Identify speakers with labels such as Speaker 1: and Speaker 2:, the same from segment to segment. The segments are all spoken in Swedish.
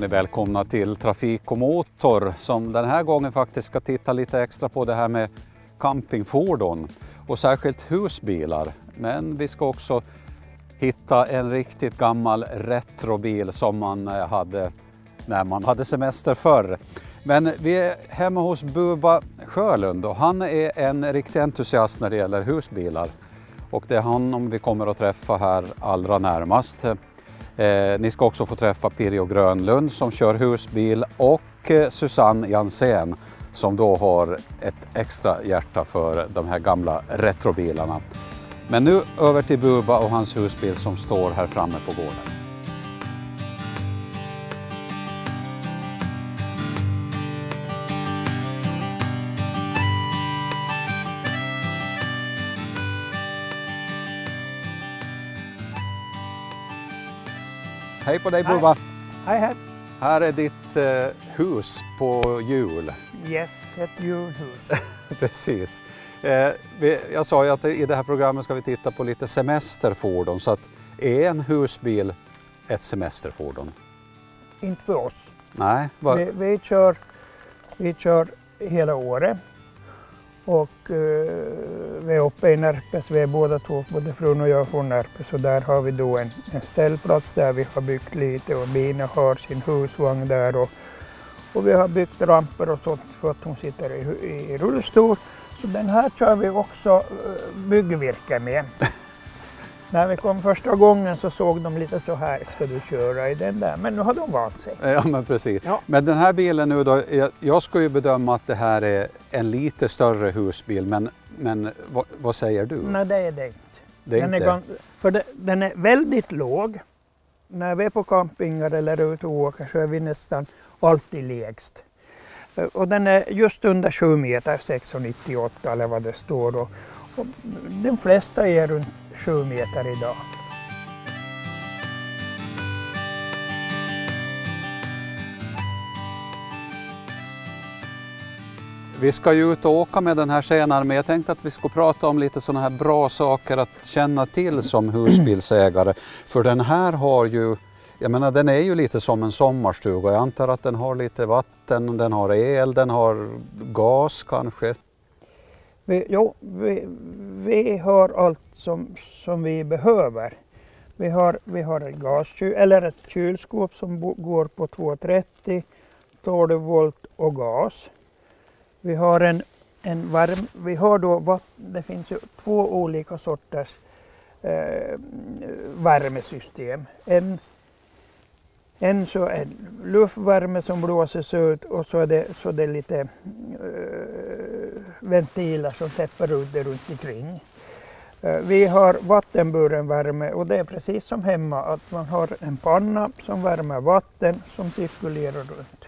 Speaker 1: ni välkomna till Trafik och Motor som den här gången faktiskt ska titta lite extra på det här med campingfordon och särskilt husbilar. Men vi ska också hitta en riktigt gammal retrobil som man eh, hade när man hade semester förr. Men vi är hemma hos Buba Sjölund och han är en riktig entusiast när det gäller husbilar. Och det är honom vi kommer att träffa här allra närmast. Eh, ni ska också få träffa Pirjo Grönlund som kör husbil och eh, Susanne Jansén som då har ett extra hjärta för de här gamla retrobilarna. Men nu över till Buba och hans husbil som står här framme på gården. Hej på dig Buba!
Speaker 2: Hej, hej.
Speaker 1: Här är ditt eh, hus på hjul.
Speaker 2: Yes, ett julhus.
Speaker 1: Precis. Eh, vi, jag sa ju att i det här programmet ska vi titta på lite semesterfordon. Så att är en husbil ett semesterfordon?
Speaker 2: Inte för oss.
Speaker 1: Nej, va,
Speaker 2: Vi, vi, kör, vi kör hela året. Och eh, vi är uppe i Närpes, vi är båda två, både frun och jag från Närpes. Och där har vi då en, en ställplats där vi har byggt lite och Bina har sin husvagn där. Och, och vi har byggt ramper och sånt för att hon sitter i, i rullstol. Så den här kör vi också eh, byggvirke med. När vi kom första gången så såg de lite så här, ska du köra i den där? Men nu har de vant sig.
Speaker 1: ja, men precis.
Speaker 2: Ja.
Speaker 1: Men den här bilen nu då, jag, jag ska ju bedöma att det här är en lite större husbil. Men, men vad, vad säger du?
Speaker 2: Nej, det är det inte.
Speaker 1: det är
Speaker 2: den,
Speaker 1: inte...
Speaker 2: är, för det, den är väldigt låg. När vi är på campingar eller ute och åker så är vi nästan alltid lägst. Eh, Och den är just under 7 meter, 6,98 eller vad det står. Och, och de flesta är runt 7 meter idag.
Speaker 1: Vi ska ju ut och åka med den här senare men jag tänkte att vi ska prata om lite sådana här bra saker att känna till som husbilsägare. För den här har ju, jag menar den är ju lite som en sommarstuga. Jag antar att den har lite vatten, den har el, den har gas kanske.
Speaker 2: Vi, jo, vi, vi har allt som, som vi behöver. Vi har, vi har ett gaskyl, eller ett kylskåp som bo, går på 230, 12 volt och gas. Vi har en, en varm, vi har då det finns ju två olika sorters eh, värmesystem. En, en så är luftvärme som blåses ut och så är det, så det är lite eh, ventiler som täpper ut det runt omkring. Eh, Vi har vattenburen värme och det är precis som hemma att man har en panna som värmer vatten som cirkulerar runt.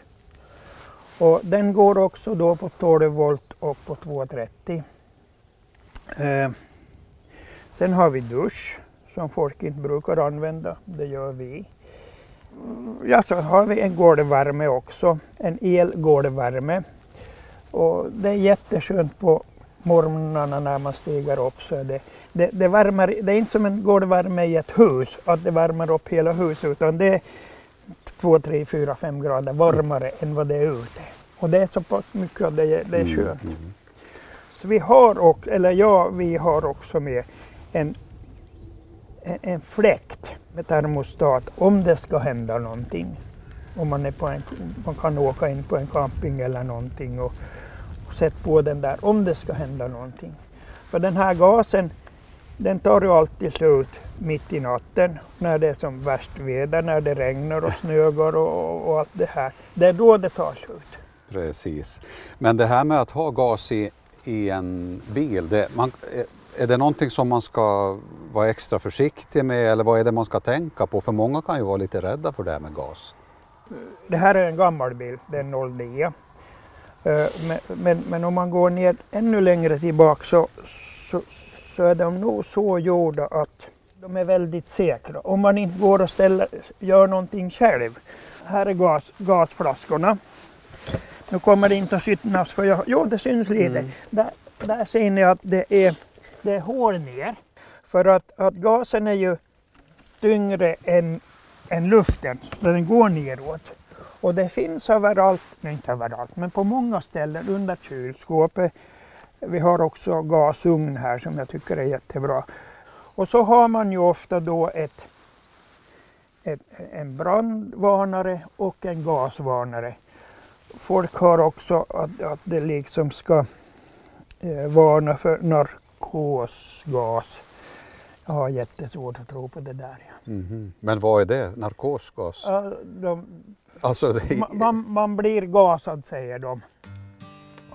Speaker 2: Och den går också då på 12 volt och på 230. Eh, sen har vi dusch som folk inte brukar använda, det gör vi. Ja, så har vi en gårdvärme också, en elgårdvärme. Och det är jätteskönt på morgnarna när man stiger upp. Så det, det, det, värmer, det är inte som en gårdvärme i ett hus, att det värmer upp hela huset, utan det är 2, 3, 4, 5 grader varmare än vad det är ute. Och det är så pass mycket att det, det är skönt.
Speaker 1: Mm, mm.
Speaker 2: Så vi har, och, eller ja, vi har också med en, en, en fläkt med termostat om det ska hända någonting. Om man, är på en, man kan åka in på en camping eller någonting och, och sätta på den där om det ska hända någonting. För den här gasen den tar ju alltid slut mitt i natten när det är som värst väder, när det regnar och snöar och, och allt det här. Det är då det tar slut.
Speaker 1: Precis. Men det här med att ha gas i, i en bil, det, man, eh, är det någonting som man ska vara extra försiktig med eller vad är det man ska tänka på? För många kan ju vara lite rädda för det här med gas.
Speaker 2: Det här är en gammal bil, det är en 09. Eh, Men, men, men om man går ner ännu längre tillbaka så, så, så är de nog så gjorda att de är väldigt säkra. Om man inte går och ställer, gör någonting själv. Här är gas, gasflaskorna. Nu kommer det inte att synas för jag, jo det syns lite.
Speaker 1: Mm.
Speaker 2: Där, där ser ni att det är, det är hål ner. För att, att gasen är ju tyngre än, än luften, så den går neråt. Och det finns överallt, nej inte överallt, men på många ställen under kylskåpet. Vi har också gasugn här som jag tycker är jättebra. Och så har man ju ofta då ett, ett, en brandvarnare och en gasvarnare. Folk har också att, att det liksom ska eh, varna för narkosgas. Jag har jättesvårt att tro på det där. Ja.
Speaker 1: Mhm. Men vad är det? Narkosgas?
Speaker 2: Ja, de,
Speaker 1: Alltså, det,
Speaker 2: ma- man, man blir gasad säger de.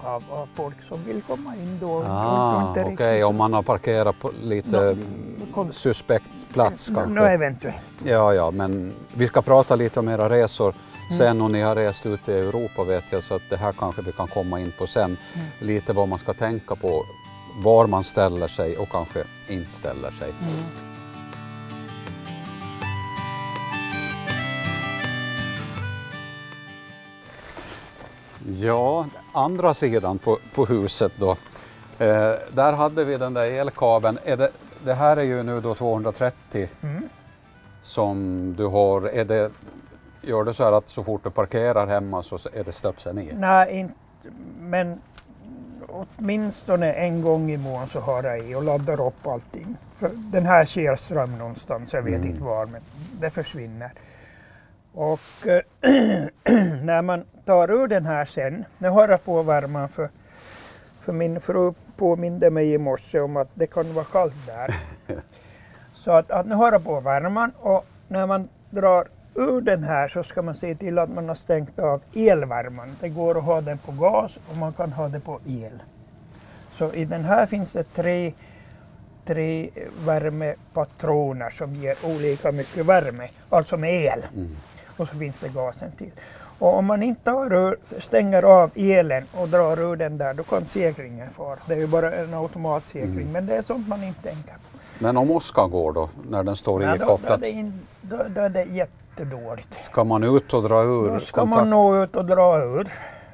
Speaker 2: Av, av folk som vill komma in då.
Speaker 1: ah, okej,
Speaker 2: riktigt-
Speaker 1: om man har parkerat på lite
Speaker 2: Kon-
Speaker 1: suspekt plats kanske.
Speaker 2: nå, eventuellt.
Speaker 1: Ja, ja, men vi ska prata lite om era resor
Speaker 2: Mm.
Speaker 1: sen och ni har rest ut i Europa vet jag så att det här kanske vi kan komma in på sen.
Speaker 2: Mm.
Speaker 1: Lite vad man ska tänka på, var man ställer sig och kanske inte ställer sig.
Speaker 2: Mm.
Speaker 1: Ja, andra sidan på, på huset då. Eh, där hade vi den där elkabeln. Är det, det här är ju nu då 230
Speaker 2: Mm.
Speaker 1: som du har. Är det, gör du så här att så fort du parkerar hemma så är det stöpseln i?
Speaker 2: Nej, inte, men åtminstone en gång i månaden så har jag i och laddar upp allting. För den här sker ström någonstans, jag vet
Speaker 1: Mm.
Speaker 2: inte var, men det försvinner. Och när man tar ur den här sen, nu har jag på värmen för, för min fru påminde mig i morse om att det kan vara kallt där. så att, att nu har jag på värmen och när man drar ur den här så ska man se till att man har stängt av elvärmen. Det går att ha den på gas och man kan ha det på el. Så i den här finns det tre, tre värmepatroner som ger olika mycket värme, alltså med el.
Speaker 1: Mm.
Speaker 2: Och så finns det gasen till. Och om man inte har ur, stänger av elen och drar ur den där, då kan säkringen fara. Det är ju bara en automatsäkring,
Speaker 1: Mm.
Speaker 2: men det är sånt man inte tänker på.
Speaker 1: Men om åskan går då, när den står
Speaker 2: Nej, då, då, är
Speaker 1: ikopplad,
Speaker 2: det in, då, då är det jättedåligt.
Speaker 1: ska man ut och dra ur
Speaker 2: Då ska
Speaker 1: kontakt?
Speaker 2: man nå ut och dra ur.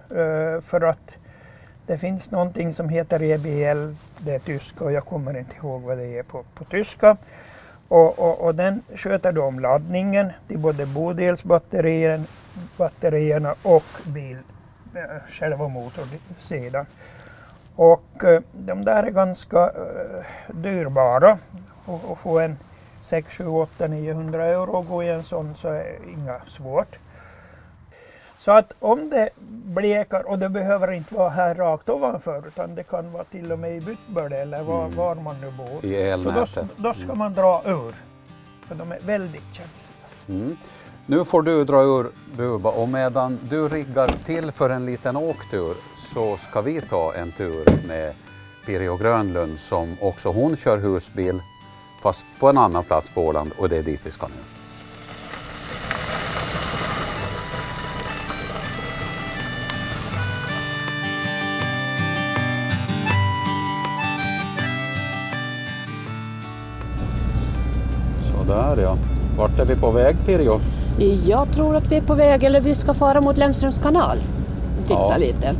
Speaker 2: eh, för att det finns någonting som heter EBL, det är tyska och jag kommer inte ihåg vad det är på, på tyska. Och, och, och den sköter då om laddningen till både bodelsbatterien, batterierna och bil, eh, själva motorsidan. Och eh, de där är ganska dyrbara. Och få en 6, 7, 8, 900 euro och gå i en sån så är inga svårt. Så att om det blekar, och det behöver inte vara här rakt ovanför utan det kan vara till och med i Byttböle eller var,
Speaker 1: Mm.
Speaker 2: var man nu bor.
Speaker 1: I
Speaker 2: Så då,
Speaker 1: elnätet?
Speaker 2: då ska man dra ur. För de är väldigt känsliga.
Speaker 1: Mm. Nu får du dra ur Buba och medan du riggar till för en liten åktur så ska vi ta en tur med Pirjo Grönlund som också hon kör husbil fast på en annan plats på Åland och det är dit vi ska nu. Sådär ja. Vart är vi på väg Pirjo?
Speaker 3: Jag tror att vi är på väg, eller vi ska fara mot Lemströms kanal. och Titta
Speaker 1: Ja.
Speaker 3: lite.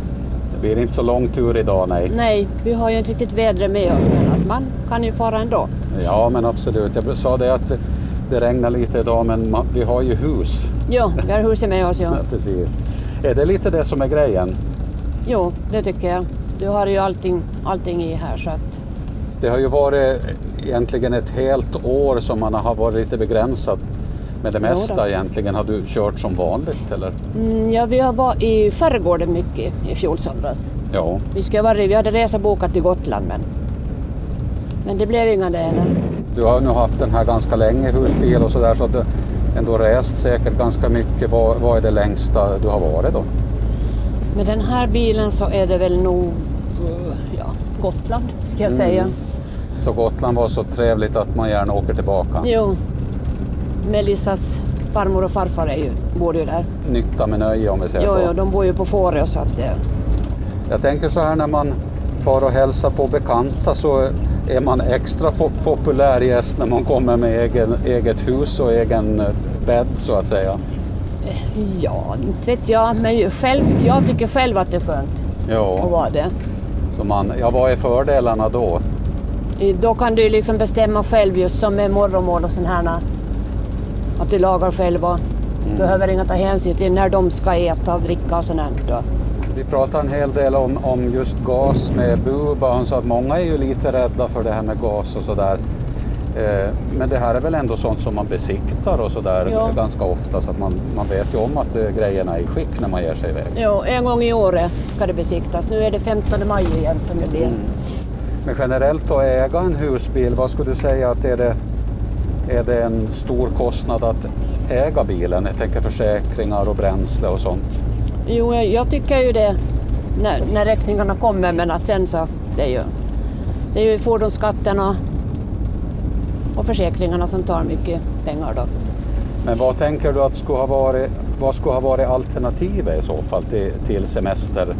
Speaker 1: Det blir inte så lång tur idag nej.
Speaker 3: Nej, vi har ju inte riktigt vädret med oss men man kan ju fara ändå.
Speaker 1: Ja men absolut. Jag sa det att det regnar lite idag men vi har ju hus.
Speaker 3: Jo, vi har huset med oss.
Speaker 1: Ja, precis. Är det lite det som är grejen?
Speaker 3: jo, det tycker jag. Du har ju allting, allting i här så att
Speaker 1: Det har ju varit egentligen ett helt år som man har varit lite begränsad med det mesta egentligen. Har du kört som vanligt eller?
Speaker 3: mm, ja, vi har varit i skärgården mycket i fjol somras.
Speaker 1: Ja.
Speaker 3: Vi, skulle ha varit, vi hade resa bokat till Gotland men, men det blev inga det heller.
Speaker 1: Du har nu haft den här ganska länge, husbil och sådär, så att du ändå rest säkert ganska mycket. Vad, vad är det längsta du har varit då?
Speaker 3: Med den här bilen så är det väl nog eh, ja, Gotland ska jag
Speaker 1: Mm.
Speaker 3: säga.
Speaker 1: Så Gotland var så trevligt att man gärna åker tillbaka.
Speaker 3: Jo, Melissas farmor och farfar är ju, bor ju där.
Speaker 1: Nytta med nöje om vi säger
Speaker 3: Jo,
Speaker 1: så.
Speaker 3: jo, de bor ju på Fårö så att det...
Speaker 1: Jag tänker så här när man far och hälsar på bekanta så är man extra po- populär gäst när man kommer med egen, eget hus och egen eh, bädd så att säga.
Speaker 3: Ja, inte vet jag. Men själv, jag tycker själv att det är skönt att
Speaker 1: Ja,
Speaker 3: vara det.
Speaker 1: så man, ja, vad är fördelarna då?
Speaker 3: I- Då kan du liksom bestämma själv just som med morgonmål och sån här. Att du lagar själv och behöver inga ta hänsyn till när de ska äta och dricka och sånt. då.
Speaker 1: Vi pratade en hel del om, om just gas med Buba. Han sa att många är ju lite rädda för det här med gas och sådär. Eh, men det här är väl ändå sånt som man besiktar och sådär
Speaker 3: Ja.
Speaker 1: ganska ofta så att man, man vet ju om att eh, grejerna är i skick när man ger sig iväg.
Speaker 3: Jo, en gång i året ska det besiktas. Nu är det 15 maj igen som det blir.
Speaker 1: Men generellt att äga en husbil, vad skulle du säga att är det, är det en stor kostnad att äga bilen? Jag tänker försäkringar och bränsle och sånt.
Speaker 3: Jo, jag- tycker ju det när, när räkningarna kommer men att sen så, det är ju, det är ju fordonsskatten och, och försäkringarna som tar mycket pengar då.
Speaker 1: Men vad tänker du att skulle ha varit, vad skulle ha varit alternativet i så fall till, till semester?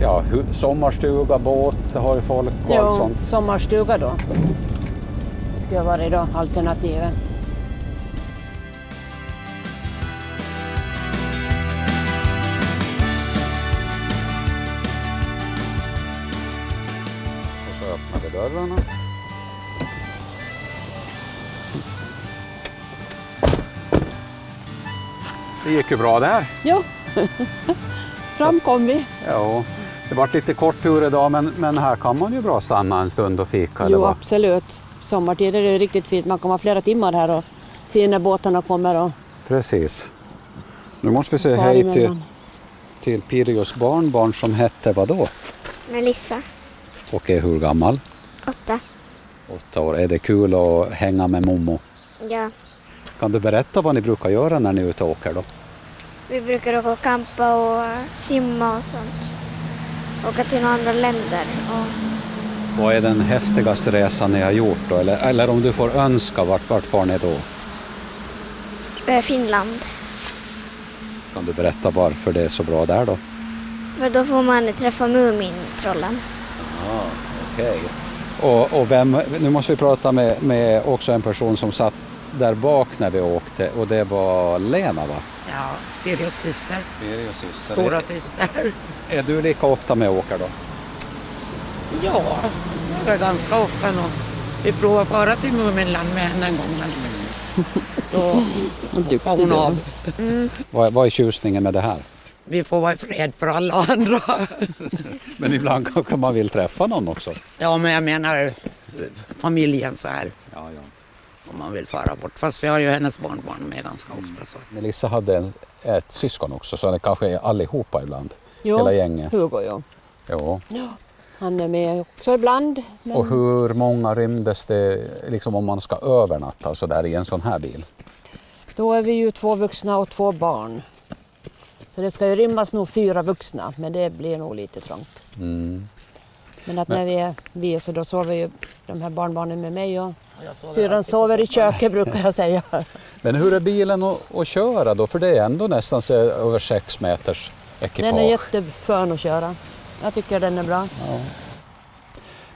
Speaker 1: Ja, sommarstuga, båt har ju folk och allt
Speaker 3: Jo,
Speaker 1: sånt.
Speaker 3: sommarstuga då. Skulle ha varit då alternativet.
Speaker 1: Och så öppnar vi dörrarna. Det gick ju bra där.
Speaker 3: Jo, fram kom vi.
Speaker 1: Ja, det vart lite kort tur idag men, men här kan man ju bra stanna en stund och fika.
Speaker 3: Jo, absolut. Sommartid är det riktigt fint. Man kan vara flera timmar här och se när båtarna kommer. Och
Speaker 1: Precis. Nu måste vi säga hej till, till Pirjos barnbarn som hette vad då?
Speaker 4: Melissa,
Speaker 1: Och är hur gammal?
Speaker 4: Åtta.
Speaker 1: Åtta år. Är det kul att hänga med Momo?
Speaker 4: Ja,
Speaker 1: Kan du berätta vad ni brukar göra när ni är ute och åker då?
Speaker 4: vi brukar åka och campa och simma och sånt. Åka till några andra länder. Och
Speaker 1: Vad är den häftigaste resan ni har gjort då? Eller, eller om du får önska, vart, vart far ni då?
Speaker 4: eh, Finland.
Speaker 1: Kan du berätta varför det är så bra där då?
Speaker 4: För då får man träffa Mumintrollen.
Speaker 1: Okej. Och, och vem, nu måste vi prata med, med också en person som satt där bak när vi åkte och det var Lena va?
Speaker 5: Ja, Birgers syster.
Speaker 1: Birgos syster.
Speaker 5: Stora syster.
Speaker 1: Är, är du lika ofta med och åker då?
Speaker 5: Ja, det är ganska ofta nog. Vi provade fara till Muminland med henne en gång. Då var hon av.
Speaker 1: Vad, vad är tjusningen med det här?
Speaker 5: Vi får vara i fred för alla andra.
Speaker 1: Men ibland kanske man vill träffa någon också.
Speaker 5: Ja, men jag menar familjen så här.
Speaker 1: Ja, ja.
Speaker 5: Om man vill fara bort. Fast vi har ju hennes barnbarn med ganska ofta. Så att.
Speaker 1: Melissa hade en, ett syskon också, så det kanske är allihopa ibland.
Speaker 3: Jo,
Speaker 1: Hela gänget.
Speaker 3: Hugo, ja.
Speaker 1: Ja.
Speaker 3: Han är med också ibland. Men
Speaker 1: Och hur många rymdes det liksom om man ska övernatta så där i en sån här bil?
Speaker 3: Då är vi ju två vuxna och två barn. Så det ska ju rymmas nog fyra vuxna, men det blir nog lite trångt.
Speaker 1: Mm.
Speaker 3: Men att när vi är vi så då sover ju de här barnbarnen med mig och syrran sover i köket brukar jag säga.
Speaker 1: Men hur är bilen att, att köra då? För det är ändå nästan så över sex meters ekipage.
Speaker 3: Den är jätteskön att köra. Jag tycker den är bra.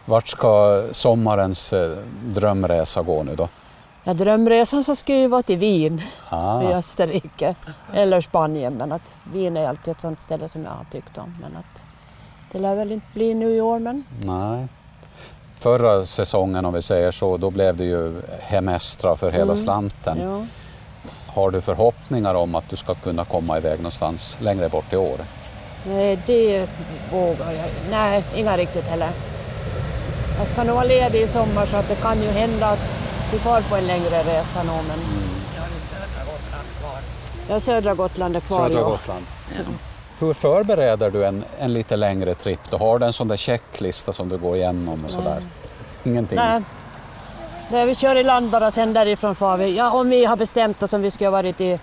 Speaker 1: Vart ska sommarens eh, drömresa gå nu då?
Speaker 3: Ja, drömresan så ska ju vara till Wien i
Speaker 1: Ah,
Speaker 3: Österrike eller Spanien. Men att Wien är alltid ett sånt ställe som jag har tyckt om. Men att det lär väl inte bli nu i år men
Speaker 1: nej. Förra säsongen om vi säger så, då blev det ju hemestra för hela
Speaker 3: Mm.
Speaker 1: slanten.
Speaker 3: ja.
Speaker 1: Har du förhoppningar om att du ska kunna komma iväg någonstans längre bort i år?
Speaker 3: Nej, det vågar jag Nej, inga riktigt heller. Jag ska nog vara ledig i sommar så att det kan ju hända att vi får på en längre resa nog. Men
Speaker 5: Jag har ju södra Gotland kvar.
Speaker 3: ja, södra Gotland är kvar.
Speaker 1: Södra
Speaker 3: ja.
Speaker 1: Gotland. Hur förbereder du en, en lite längre tripp? Du har du en sån där checklista som du går igenom och sådär? Ingenting?
Speaker 3: Nej. Det vi kör i land bara, sen därifrån far vi. Ja, om vi har bestämt oss om vi ska varit i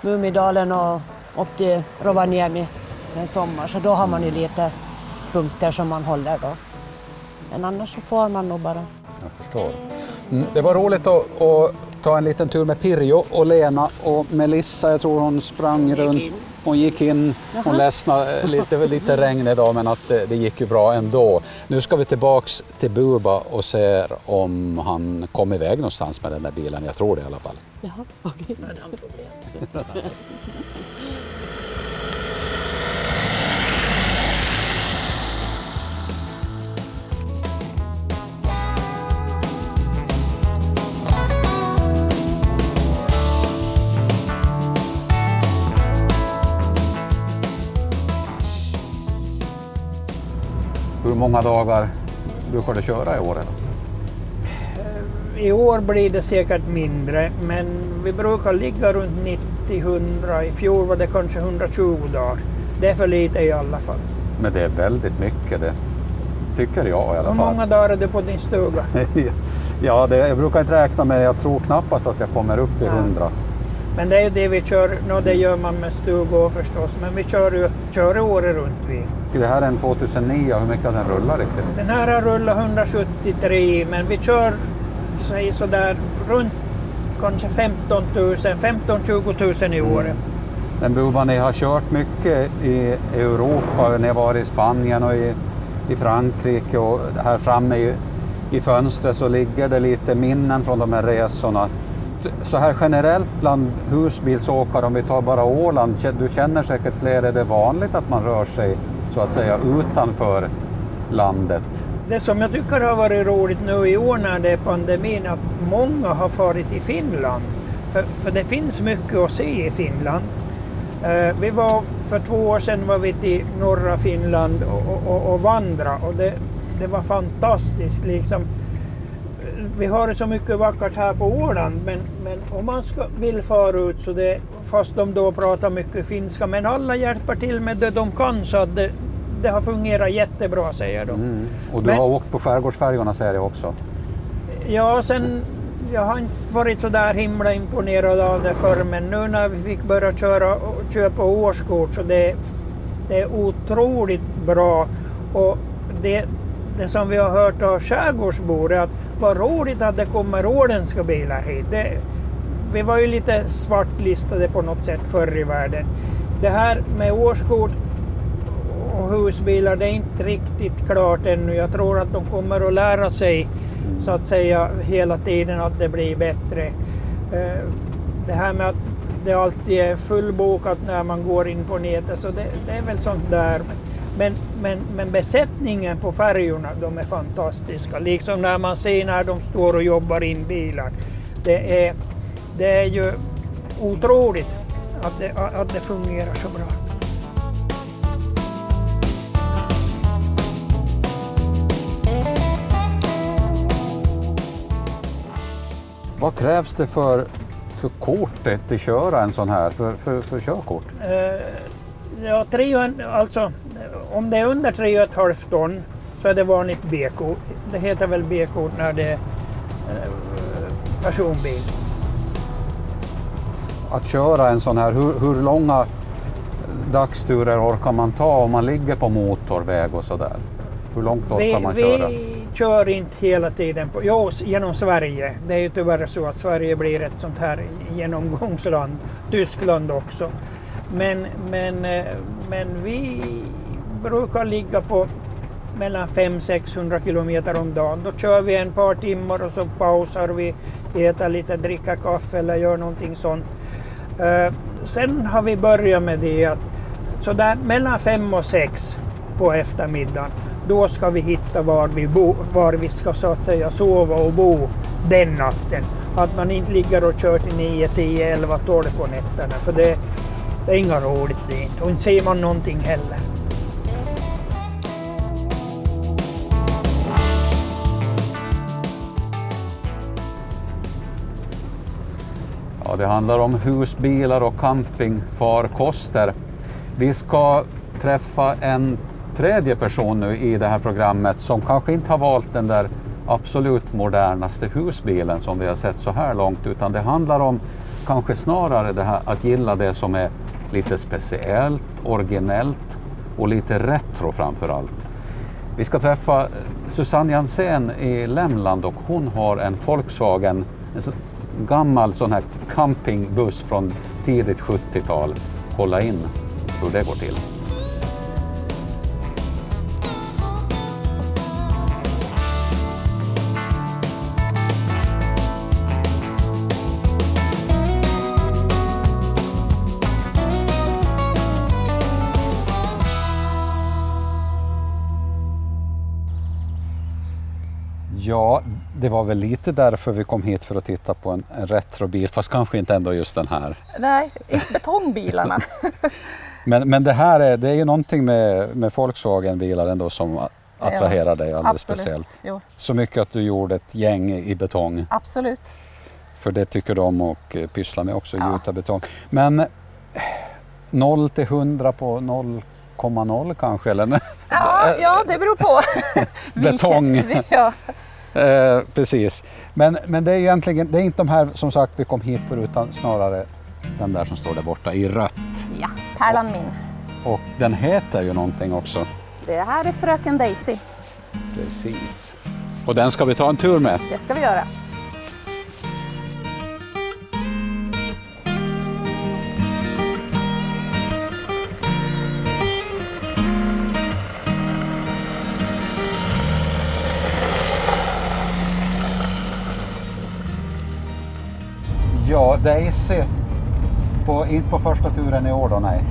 Speaker 3: Mumidalen och upp till Rovaniemi en sommar så då har man ju lite punkter som man håller då. Men annars så får man nog bara.
Speaker 1: Jag förstår. Mm, det var roligt att, att ta en liten tur med Pirjo och Lena och Melissa. Jag tror hon sprang runt. Hon gick in, hon ledsnade lite, det var lite regn idag men att det, det gick ju bra ändå. Nu ska vi tillbaks till Buba och se om han kom iväg någonstans med den där bilen. Jag tror det i alla fall.
Speaker 3: Jaha, okej.
Speaker 5: Utan
Speaker 1: många dagar brukar du köra i år? Eller?
Speaker 2: I år blir det säkert mindre, men vi brukar ligga runt 90-100. I fjol var det kanske 120 dagar. Det är för lite i alla fall.
Speaker 1: Men det är väldigt mycket det. Tycker jag i alla
Speaker 2: Hur
Speaker 1: fall.
Speaker 2: många dagar är du på din stuga?
Speaker 1: ja, det, jag brukar inte räkna men jag tror knappast att jag kommer upp i
Speaker 2: Ja.
Speaker 1: 100.
Speaker 2: Men det är ju det vi kör, no, det gör man med stugor förstås, men vi kör ju kör året runt vi.
Speaker 1: Det här är en 2009, hur mycket har den rullat riktigt?
Speaker 2: Den här har rullat 173, men vi kör säg sådär runt kanske 15 000, 15-20 000 i året.
Speaker 1: Men Bubba, ni har kört mycket i Europa, ni har varit i Spanien och i, i Frankrike och här framme i, i fönstret så ligger det lite minnen från de här resorna. Så här generellt bland husbilsåkare, om vi tar bara Åland, du känner säkert fler, är det vanligt att man rör sig så att säga utanför landet?
Speaker 2: Det som jag tycker har varit roligt nu i år när det är pandemin, att många har farit till Finland. För, för det finns mycket att se i Finland. Eh, vi var, för två år sedan var vi till norra Finland och, och, och, och och det, det var fantastiskt. Liksom. Vi har så mycket vackert här på Åland, men, men om man ska, vill fara ut så det, fast de då pratar mycket finska, men alla hjälper till med det de kan så att det, det har fungerat jättebra säger de.
Speaker 1: Mm. Och du
Speaker 2: Men-
Speaker 1: har åkt på skärgårdsfärjorna säger jag också.
Speaker 2: Ja, sen jag har inte varit så där himla imponerad av det förr, men nu när vi fick börja köra och köpa årskort så det, det är otroligt bra. Och det, det som vi har hört av skärgårdsbor är att vad roligt att det kommer åländska bilar hit. Det, vi var ju lite svartlistade på något sätt förr i världen. Det här med årskort och husbilar, det är inte riktigt klart ännu. Jag tror att de kommer att lära sig så att säga hela tiden att det blir bättre. Eh, det här med att det alltid är fullbokat när man går in på nätet, så det, det är väl sånt där. Men, men, men besättningen på färjorna, de är fantastiska. Liksom när man ser när de står och jobbar in bilar. Det är, det är ju otroligt att det, att det fungerar så bra.
Speaker 1: Vad krävs det för, för kortet till köra en sån här, för, för, för körkort?
Speaker 2: Eh, ja, en- alltså, om det är under 3,5 ton så är det vanligt B-kort. Det heter väl B-kort när det är eh, personbil.
Speaker 1: Att köra en sån här, hur, hur långa dagsturer orkar man ta om man ligger på motorväg och sådär? Hur långt orkar
Speaker 2: Vi,
Speaker 1: man köra?
Speaker 2: vi kör inte hela tiden på, jo, genom Sverige. Det är ju tyvärr så att Sverige blir ett sånt här genomgångsland. Tyskland också. Men, men, eh, men vi brukar ligga på mellan 500-600 kilometer om dagen. Då kör vi en par timmar och så pausar vi, äter lite, dricker kaffe eller gör någonting sånt. Eh, sen har vi börjat med det att så där mellan fem och sex på eftermiddagen, då ska vi hitta var vi, bo, var vi ska så att säga sova och bo den natten. Att man inte ligger och kör till 9, 10, 11, 12 på nätterna. För det, det är inga roligt det inte. Och inte ser man någonting heller.
Speaker 1: Ja, det handlar om husbilar och campingfarkoster. Vi ska träffa en tredje person nu i det här programmet som kanske inte har valt den där absolut modernaste husbilen som vi har sett så här långt, utan det handlar om kanske snarare det här att gilla det som är lite speciellt, originellt och lite retro framför allt. Vi ska träffa Susanne Jansén i Lämland och hon har en Volkswagen, en gammal sån här campingbuss från tidigt 70-tal. Kolla in hur det går till. Det var väl lite därför vi kom hit för att titta på en, en retrobil, fast kanske inte ändå just den här.
Speaker 6: Nej, inte betongbilarna.
Speaker 1: Men, men det här är, det är ju någonting med, med Volkswagen-bilar ändå som att, attraherar dig alldeles
Speaker 6: Absolut.
Speaker 1: speciellt.
Speaker 6: Jo,
Speaker 1: Så mycket att du gjorde ett gäng i betong.
Speaker 6: absolut.
Speaker 1: För det tycker de och eh, pyssla med också,
Speaker 6: Ja.
Speaker 1: gjuta betong. Men eh, 0 till 100 på 0,0 kanske? Eller?
Speaker 6: Ja, ja det beror på.
Speaker 1: Betong.
Speaker 6: Ja.
Speaker 1: Eh, precis. Men, men det är egentligen, det är inte de här som sagt vi kom hit för utan snarare den där som står där borta i rött.
Speaker 6: ja, pärlan min.
Speaker 1: Och den heter ju någonting också.
Speaker 6: Det här är Fröken Daisy.
Speaker 1: Precis. Och den ska vi ta en tur med.
Speaker 6: Det ska vi göra.
Speaker 1: Daisy. På, inte på första turen i år då, nej.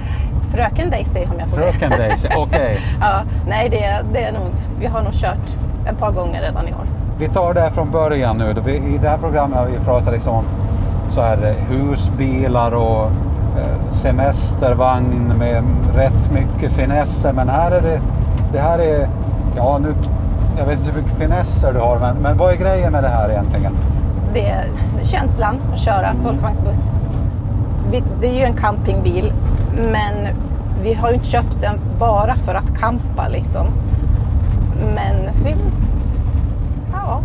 Speaker 6: Fröken Daisy om jag får.
Speaker 1: Fröken Daisy, okej.
Speaker 6: Ja, nej, det, det är nog, vi har nog kört ett par gånger redan i år.
Speaker 1: Vi tar det här från början nu. Vi, I det här programmet har vi pratat liksom om så här, eh, husbilar och eh, semestervagn med rätt mycket finesser. Men här är det, det här är, ja nu, jag vet inte hur mycket finesser du har, men, men vad är grejen med det här egentligen?
Speaker 6: Det är känslan att köra folkvagnsbuss. Det är ju en campingbil, men vi har ju inte köpt den bara för att campa liksom. Men vi ja,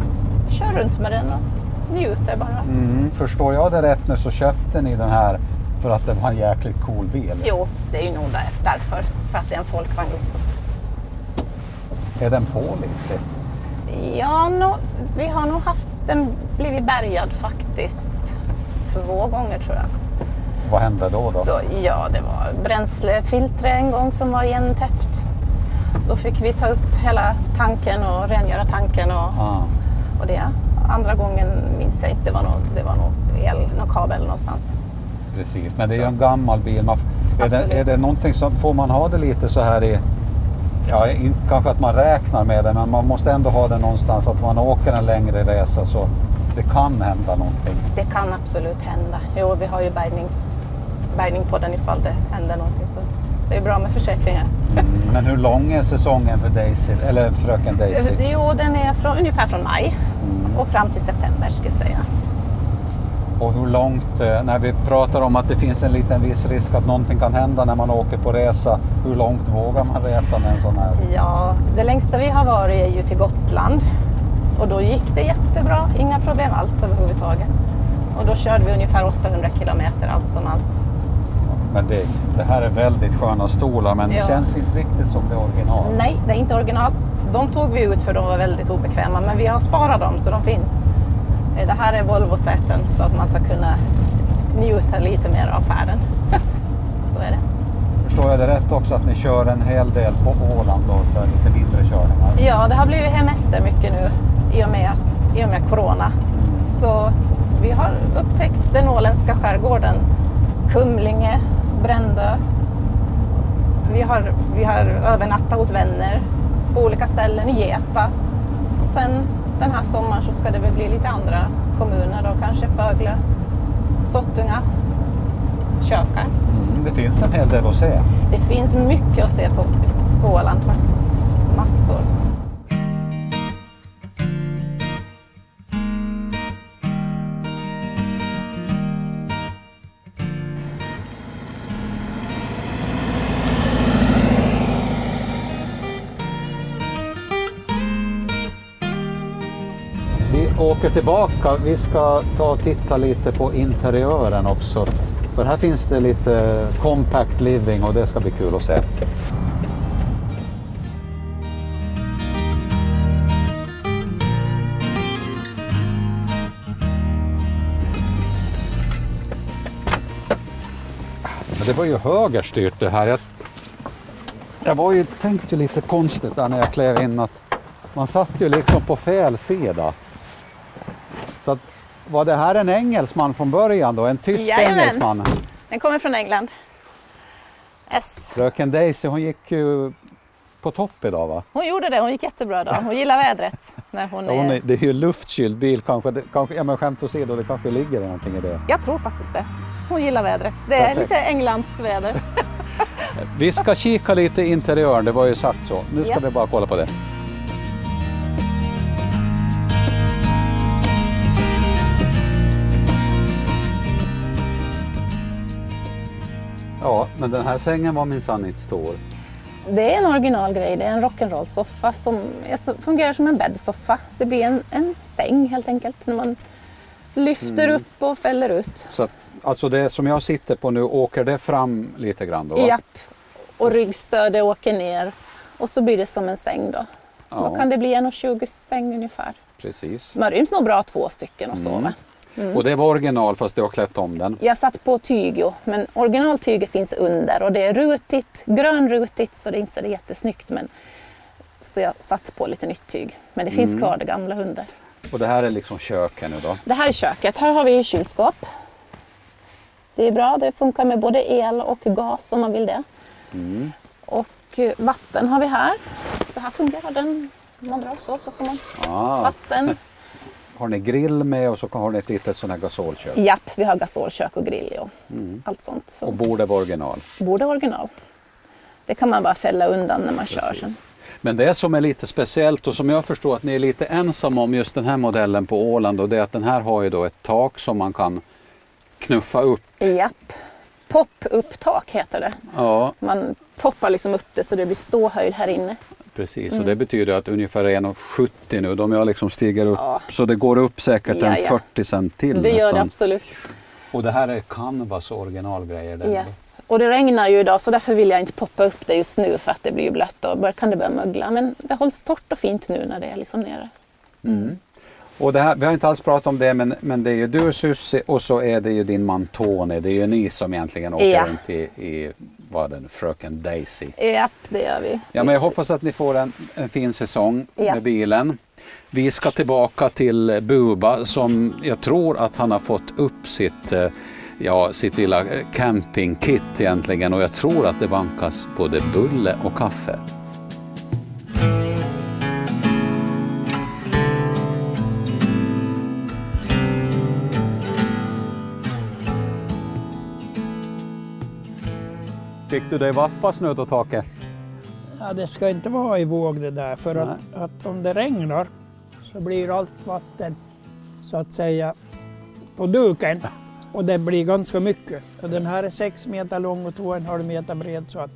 Speaker 6: kör runt med den och njuter bara.
Speaker 1: Mm, förstår jag det rätt nu så köpte ni den här för att det var en jäkligt cool bil.
Speaker 6: Jo, det är ju nog där, därför. För att det är en folkvagn liksom.
Speaker 1: Är den på lite?
Speaker 6: Ja, nå, vi har nog haft den blivit bärgad faktiskt två gånger tror jag.
Speaker 1: Vad hände då? då?
Speaker 6: Så, ja, det var bränslefiltret en gång som var igentäppt. Då fick vi ta upp hela tanken och rengöra tanken och,
Speaker 1: Ah,
Speaker 6: och det. Andra gången minns jag inte, det var nog, det var nog el, någon kabel någonstans.
Speaker 1: precis, men det är ju en gammal bil. Man, är, det, är det någonting som, får man ha det lite så här i, ja inte kanske att man räknar med det, men man måste ändå ha det någonstans att man åker en längre resa så det kan hända någonting.
Speaker 6: Det kan absolut hända. Jo, vi har ju bärgnings, bärgning på den ifall det händer någonting. Så det är bra med försäkringar.
Speaker 1: Mm, men hur lång är säsongen för Daisy, eller Fröken Daisy?
Speaker 6: Jo, den är från, ungefär från maj
Speaker 1: Mm.
Speaker 6: och fram till september ska jag säga.
Speaker 1: Och hur långt, eh, när vi pratar om att det finns en liten viss risk att någonting kan hända när man åker på resa, hur långt vågar man resa med en sån här?
Speaker 6: Ja, det längsta vi har varit är ju till Gotland och då gick det jättebra, inga problem alls överhuvudtaget. Och då körde vi ungefär 800 kilometer allt som allt.
Speaker 1: Men det, det här är väldigt sköna stolar men det
Speaker 6: Ja.
Speaker 1: känns inte riktigt som det original.
Speaker 6: Nej, det är inte original. De tog vi ut för de var väldigt obekväma, men vi har sparat dem så de finns. Eh, Det här är Volvo-säten så att man ska kunna njuta lite mer av färden. så är det.
Speaker 1: Förstår jag det rätt också att ni kör en hel del på Åland då för lite mindre körningar?
Speaker 6: Ja, det har blivit hemester mycket nu i och med, i och med Corona. Så vi har upptäckt den åländska skärgården. Kumlinge, Brändö. Vi har, vi har övernattat hos vänner på olika ställen i Geta. Sen den här sommaren så ska det väl bli lite andra kommuner då, kanske Fögle, Sottunga, Kökar.
Speaker 1: Mm, det finns en hel del att se.
Speaker 6: Det finns mycket att se på, på Åland faktiskt.
Speaker 1: Åker tillbaka. Vi ska ta och titta lite på interiören också. För här finns det lite compact living och det ska bli kul att se. Men det var ju högerstyrt det här. Jag, jag var ju, tänkte ju lite konstigt där när jag klev in att man satt ju liksom på fel sida. Så att, var det här en engelsman från början då? En tysk
Speaker 6: Jajamän.
Speaker 1: engelsman?
Speaker 6: Den kommer från England. S.
Speaker 1: Fröken Daisy hon gick ju på topp idag va?
Speaker 6: Hon gjorde det, hon gick jättebra idag. Hon gillar vädret. När hon
Speaker 1: Ja, hon är,
Speaker 6: är...
Speaker 1: det är ju luftkyld bil kanske. Det, kanske ja, men skämt åsido, det kanske ligger någonting i det.
Speaker 6: Jag tror faktiskt det. Hon gillar vädret. Det är
Speaker 1: Perfekt.
Speaker 6: lite Englands väder.
Speaker 1: Vi ska kika lite i interiören, det var ju sagt så. Nu ska
Speaker 6: Yes.
Speaker 1: vi bara kolla på det. Ja, men den här sängen var minsann inte stor.
Speaker 6: Det är en originalgrej. Det är en rock'n'roll-soffa som så, fungerar som en bäddsoffa. Det blir en, en säng helt enkelt när man lyfter upp och fäller ut.
Speaker 1: Så alltså det som jag sitter på nu, åker det fram lite grann då?
Speaker 6: Japp. Och ryggstödet åker ner och så blir det som en säng då.
Speaker 1: Ja.
Speaker 6: Kan det bli? 1,20 säng ungefär.
Speaker 1: Precis.
Speaker 6: Man ryms nog bra två stycken och sova.
Speaker 1: Och det var original fast du har klätt om den.
Speaker 6: Jag satt på tyg jo, men originaltyget finns under och det är rutigt, grönrutigt så det är inte så det är jättesnyggt. Men, så jag satt på lite nytt tyg. Men det finns kvar det gamla under.
Speaker 1: Och det här är liksom kök här nu då.
Speaker 6: Det här är köket. Här har vi kylskåp. Det är bra. Det funkar med både el och gas om man vill det. Och eh, vatten har vi här. Så här fungerar den. Om man drar så så får man
Speaker 1: Ah,
Speaker 6: vatten.
Speaker 1: har ni grill med och så har ni ett litet sån här gasolkök.
Speaker 6: Japp, vi har gasolkök och grill och allt sånt. Så
Speaker 1: Och bordet var original.
Speaker 6: borde original. Det kan man bara fälla undan när man kör sen.
Speaker 1: Precis. Men det som är lite speciellt och som jag förstår att ni är lite ensamma om just den här modellen på Åland och det är att den här har ju då ett tak som man kan knuffa upp.
Speaker 6: Japp. Pop-upp-tak heter det.
Speaker 1: Ja,
Speaker 6: Man poppar liksom upp det så det blir ståhöjd här inne.
Speaker 1: Precis. Och det betyder att ungefär 1,70 nu, de jag liksom stiger upp.
Speaker 6: Ja.
Speaker 1: Så det går upp säkert en
Speaker 6: Ja, ja.
Speaker 1: 40 cent till
Speaker 6: Det gör det
Speaker 1: nästan.
Speaker 6: absolut.
Speaker 1: Och det här är Canvas originalgrejer. den.
Speaker 6: Yes. Och det regnar ju idag så därför vill jag inte poppa upp det just nu för att det blir blött och kan det börja mögla. Men det hålls torrt och fint nu när det är liksom nere.
Speaker 1: Och det här, vi har inte alls pratat om det men, men det är ju du Susie och så är det ju din man Tony. Det är ju ni som egentligen åker
Speaker 6: Ja.
Speaker 1: runt i, i vad är det nu, Fröken Daisy.
Speaker 6: Japp, det gör vi.
Speaker 1: Ja, men jag hoppas att ni får en, en fin säsong
Speaker 6: Yes.
Speaker 1: med bilen. Vi ska tillbaka till Buba som jag tror att han har fått upp sitt, eh, ja, sitt lilla campingkit egentligen och jag tror att det vankas både bulle och kaffe. Fick du dig vattpass nu då Take?
Speaker 2: Ja, det ska inte vara i våg det där för att, att om det regnar så blir allt vatten så att säga på duken och det blir ganska mycket. Och den här är 6 meter lång och 2,5 meter bred så att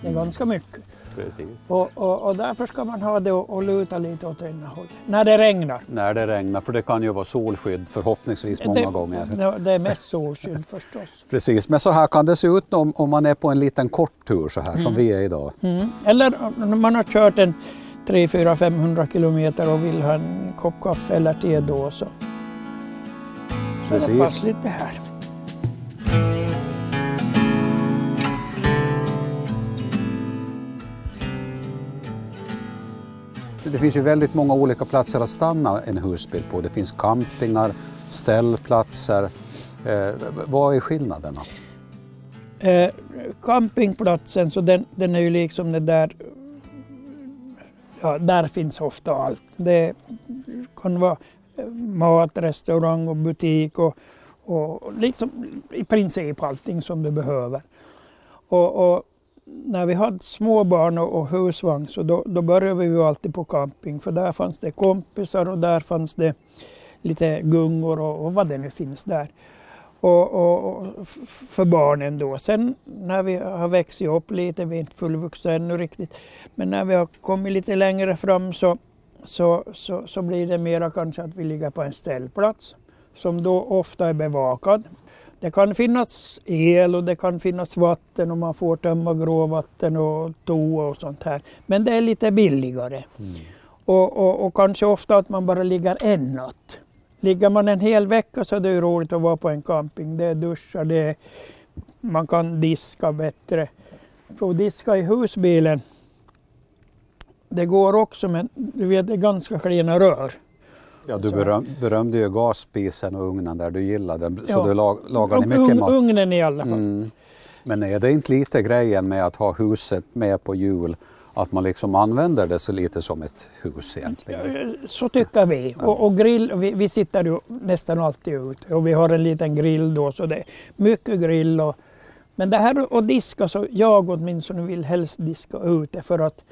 Speaker 2: det är ganska mycket.
Speaker 1: Precis.
Speaker 2: Och, och, och därför ska man ha det och, och luta lite åt ena hållet. När det regnar.
Speaker 1: När det regnar, för det kan ju vara solskydd förhoppningsvis många
Speaker 2: det,
Speaker 1: gånger.
Speaker 2: Det, är mest solskydd förstås.
Speaker 1: Precis, men så här kan det se ut om, om man är på en liten kort tur så här som vi är idag.
Speaker 2: Mm. Eller om man har kört en 3 4 500 kilometer och vill ha en kopp kaffe eller te då så. Så det passligt det här.
Speaker 1: Det finns ju väldigt många olika platser att stanna en husbil på. Det finns campingar, ställplatser. Eh, vad är skillnaderna?
Speaker 2: Eh, campingplatsen så den, den är ju liksom det där Ja, där finns ofta allt. Det kan vara eh, mat, restaurang och butik och, och liksom i princip allting som du behöver. Och, och när vi hade småbarn och, och husvagn så då, då började vi ju alltid på camping för där fanns det kompisar och där fanns det lite gungor och, och vad det nu finns där. Och, och, och för barnen då. Sen när vi har växt upp lite, vi är inte fullvuxna ännu riktigt, men när vi har kommit lite längre fram så, så, så, så blir det mera kanske att vi ligger på en ställplats som då ofta är bevakad. Det kan finnas el och det kan finnas vatten och man får tömma gråvatten och toa och sånt här. Men det är lite billigare. Och, och, och kanske ofta att man bara ligger en natt. Ligger man en hel vecka så är det ju roligt att vara på en camping. Det är duschar, det är, man kan diska bättre. För att diska i husbilen, det går också men du vet det är ganska klena rör.
Speaker 1: Ja, du beröm, berömde ju gasspisen och ugnen där du gillade den. Så
Speaker 2: Ja.
Speaker 1: du lag, lagar ni mycket mat?
Speaker 2: Ugnen i alla fall.
Speaker 1: Mm. Men är det inte lite grejen med att ha huset med på jul? Att man liksom använder det så lite som ett hus egentligen?
Speaker 2: Så tycker vi. Och, och grill, vi, vi sitter ju nästan alltid ute och vi har en liten grill då så det är mycket grill. Och, men det här att diska så jag åtminstone vill helst diska ute för att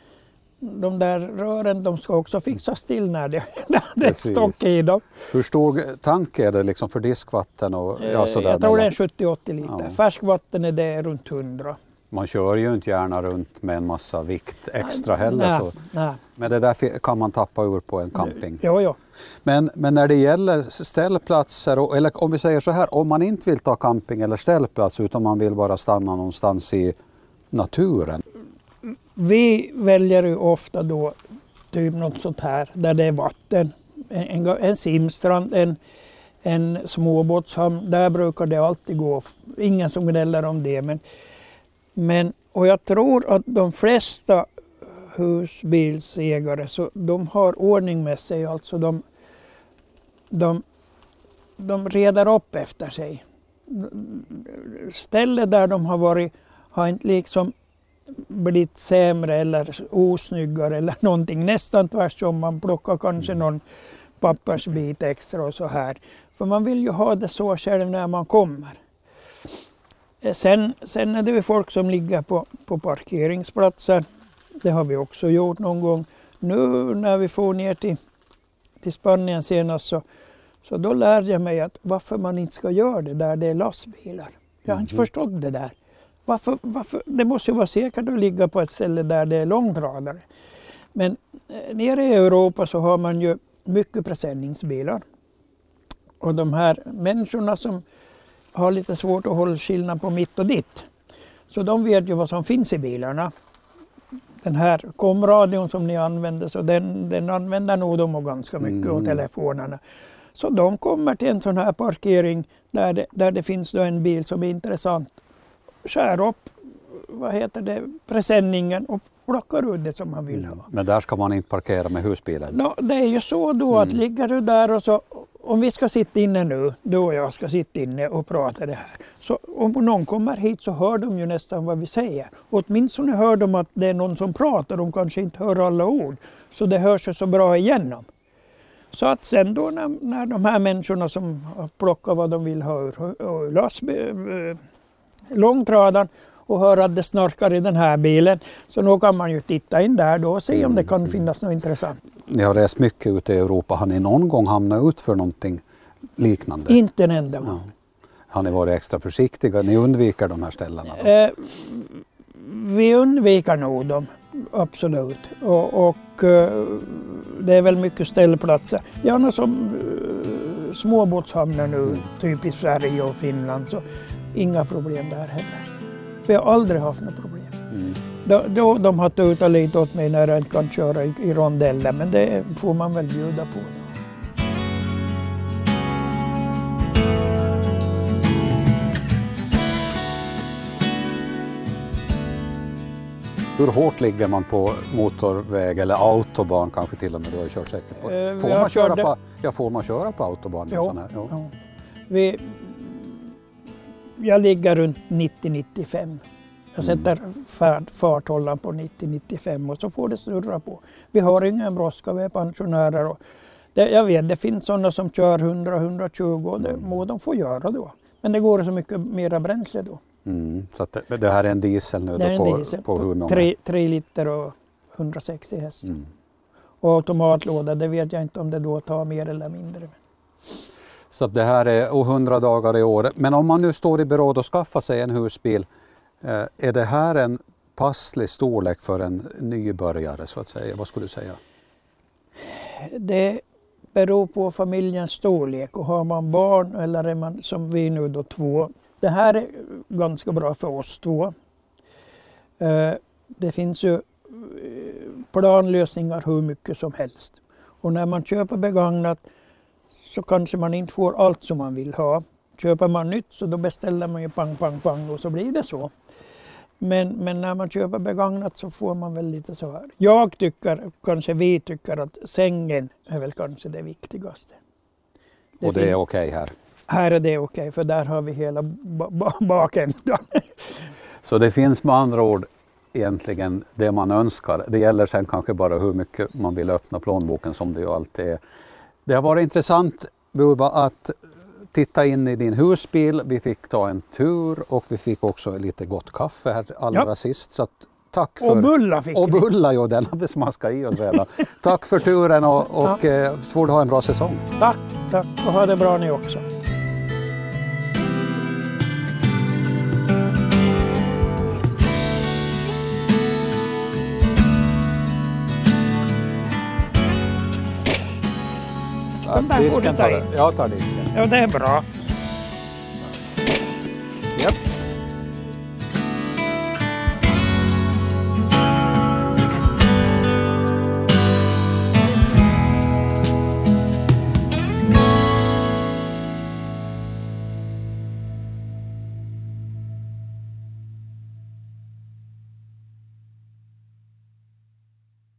Speaker 2: de där rören de ska också fixas till när det, när det är stock i dem.
Speaker 1: Hur stor tank är det liksom för diskvatten? Och, ja,
Speaker 2: Eh,
Speaker 1: sådär
Speaker 2: jag tror det är 70-80 liter.
Speaker 1: Ja.
Speaker 2: Färskvatten är det runt 100.
Speaker 1: Man kör ju inte gärna runt med en massa vikt extra heller.
Speaker 2: Nej,
Speaker 1: Så.
Speaker 2: nej.
Speaker 1: Men det där kan man tappa ur på en camping.
Speaker 2: Jo, jo.
Speaker 1: Men, men när det gäller ställplatser, och, eller om vi säger så här, om man inte vill ta camping eller ställplats utan man vill bara stanna någonstans i naturen.
Speaker 2: Vi väljer ju ofta då typ något sånt här där det är vatten. En, en, en simstrand, en, en småbåtshamn. Där brukar det alltid gå. Ingen som gnäller om det. Men, men, och jag tror att de flesta husbilsägare så de har ordning med sig. Alltså de, de, de reder upp efter sig. Stället där de har varit har inte liksom blivit sämre eller osnyggare eller någonting. Nästan tvärtom. Man plockar kanske någon pappersbit extra och så här. För man vill ju ha det så själv när man kommer. Eh, Sen, sen är det ju folk som ligger på, på parkeringsplatser. Det har vi också gjort någon gång. Nu när vi får ner till, till Spanien senast så, så då lärde jag mig att varför man inte ska göra det där det är lastbilar. Jag har inte
Speaker 1: Mhm.
Speaker 2: förstått det där. Varför, varför? Det måste ju vara säkert att ligga på ett ställe där det är långtradare. Men eh, nere i Europa så har man ju mycket presenningsbilar. Och de här människorna som har lite svårt att hålla skillnad på mitt och ditt. Så de vet ju vad som finns i bilarna. Den här komradion som ni använder, så den, den använder nog de och ganska mycket och
Speaker 1: Mm.
Speaker 2: telefonerna. Så de kommer till en sån här parkering där det, där det finns då en bil som är intressant. Skär upp vad heter det, presenningen och plockar ut det som man vill ha.
Speaker 1: Men där ska man inte parkera med husbilen.
Speaker 2: Nå, det är ju så då att
Speaker 1: Mm.
Speaker 2: ligger du där och så, om vi ska sitta inne nu, du och jag ska sitta inne och prata det här. Så om någon kommer hit så hör de ju nästan vad vi säger. Åtminstone hör de att det är någon som pratar, de kanske inte hör alla ord. Så det hörs ju så bra igenom. Så att sen då när, när de här människorna som har plockat vad de vill ha ur, ur lastbil- eh, långtradaren och hör att det snarkar i den här bilen. Så då kan man ju titta in där då och se om det kan finnas något intressant.
Speaker 1: Ni har rest mycket ute i Europa. Har ni någon gång hamnat ut för någonting liknande?
Speaker 2: Inte en enda
Speaker 1: Ja.
Speaker 2: gång.
Speaker 1: Har ni varit extra försiktiga? Ni undviker de här ställena? Då?
Speaker 2: Eh, vi undviker nog dem, absolut. Och, och eh, det är väl mycket ställplatser. Gärna som uh, småbåtshamnar nu, typ i Sverige och Finland. Så inga problem där heller. Vi har aldrig haft några problem.
Speaker 1: Mm.
Speaker 2: Då, då de har tutat lite åt mig när jag inte kan köra i, i rondeller, men det får man väl bjuda på. Då.
Speaker 1: Hur hårt ligger man på motorväg eller autobahn kanske till och med? Du har ju kört säkert på.
Speaker 2: Eh,
Speaker 1: Får man, köra på, ja, får man köra på autobahn?
Speaker 2: Ja,
Speaker 1: sån här? Ja.
Speaker 2: Ja. Vi, jag ligger runt 90-95. Jag sätter färd, farthållaren på 90-95 och så får det snurra på. Vi har ingen brådska, vi är pensionärer. Och det, jag vet, det finns sådana som kör 100-120 och det må de få göra då. Men det går så mycket mera bränsle då.
Speaker 1: Mm. Så det, det här är en diesel nu
Speaker 2: Det
Speaker 1: då på,
Speaker 2: diesel
Speaker 1: på hur många?
Speaker 2: 3 liter och 160 häst.
Speaker 1: Mm.
Speaker 2: Och automatlåda, det vet jag inte om det då tar mer eller mindre.
Speaker 1: Så att det här är och 100 dagar i år. Men om man nu står i beråd och skaffar sig en husbil, eh, är det här en passlig storlek för en nybörjare så att säga? Vad skulle du säga?
Speaker 2: Det beror på familjens storlek och har man barn eller är man som vi nu då två. Det här är ganska bra för oss två. Eh, det finns ju eh, planlösningar hur mycket som helst. Och när man köper begagnat så kanske man inte får allt som man vill ha. Köper man nytt så då beställer man ju pang, pang, pang och så blir det så. Men, men när man köper begagnat så får man väl lite så här. Jag tycker, kanske vi tycker att sängen är väl kanske det viktigaste.
Speaker 1: Och det är okej här?
Speaker 2: Här är det okej för där har vi hela ba- ba- bakändan.
Speaker 1: Så det finns med andra ord egentligen det man önskar. Det gäller sen kanske bara hur mycket man vill öppna plånboken som det ju alltid är. Det har varit intressant Bubba att titta in i din husbil. Vi fick ta en tur och vi fick också lite gott kaffe här allra
Speaker 2: ja.
Speaker 1: sist. Så tack för...
Speaker 2: Och bullar fick
Speaker 1: Och bullar, jo den hade smaskat i oss redan. tack för turen och, och ja. eh, får du ha en bra säsong.
Speaker 2: Tack, tack och ha det bra ni också. den där får du ta in.
Speaker 1: Jag tar disken.
Speaker 2: Ja, det är bra.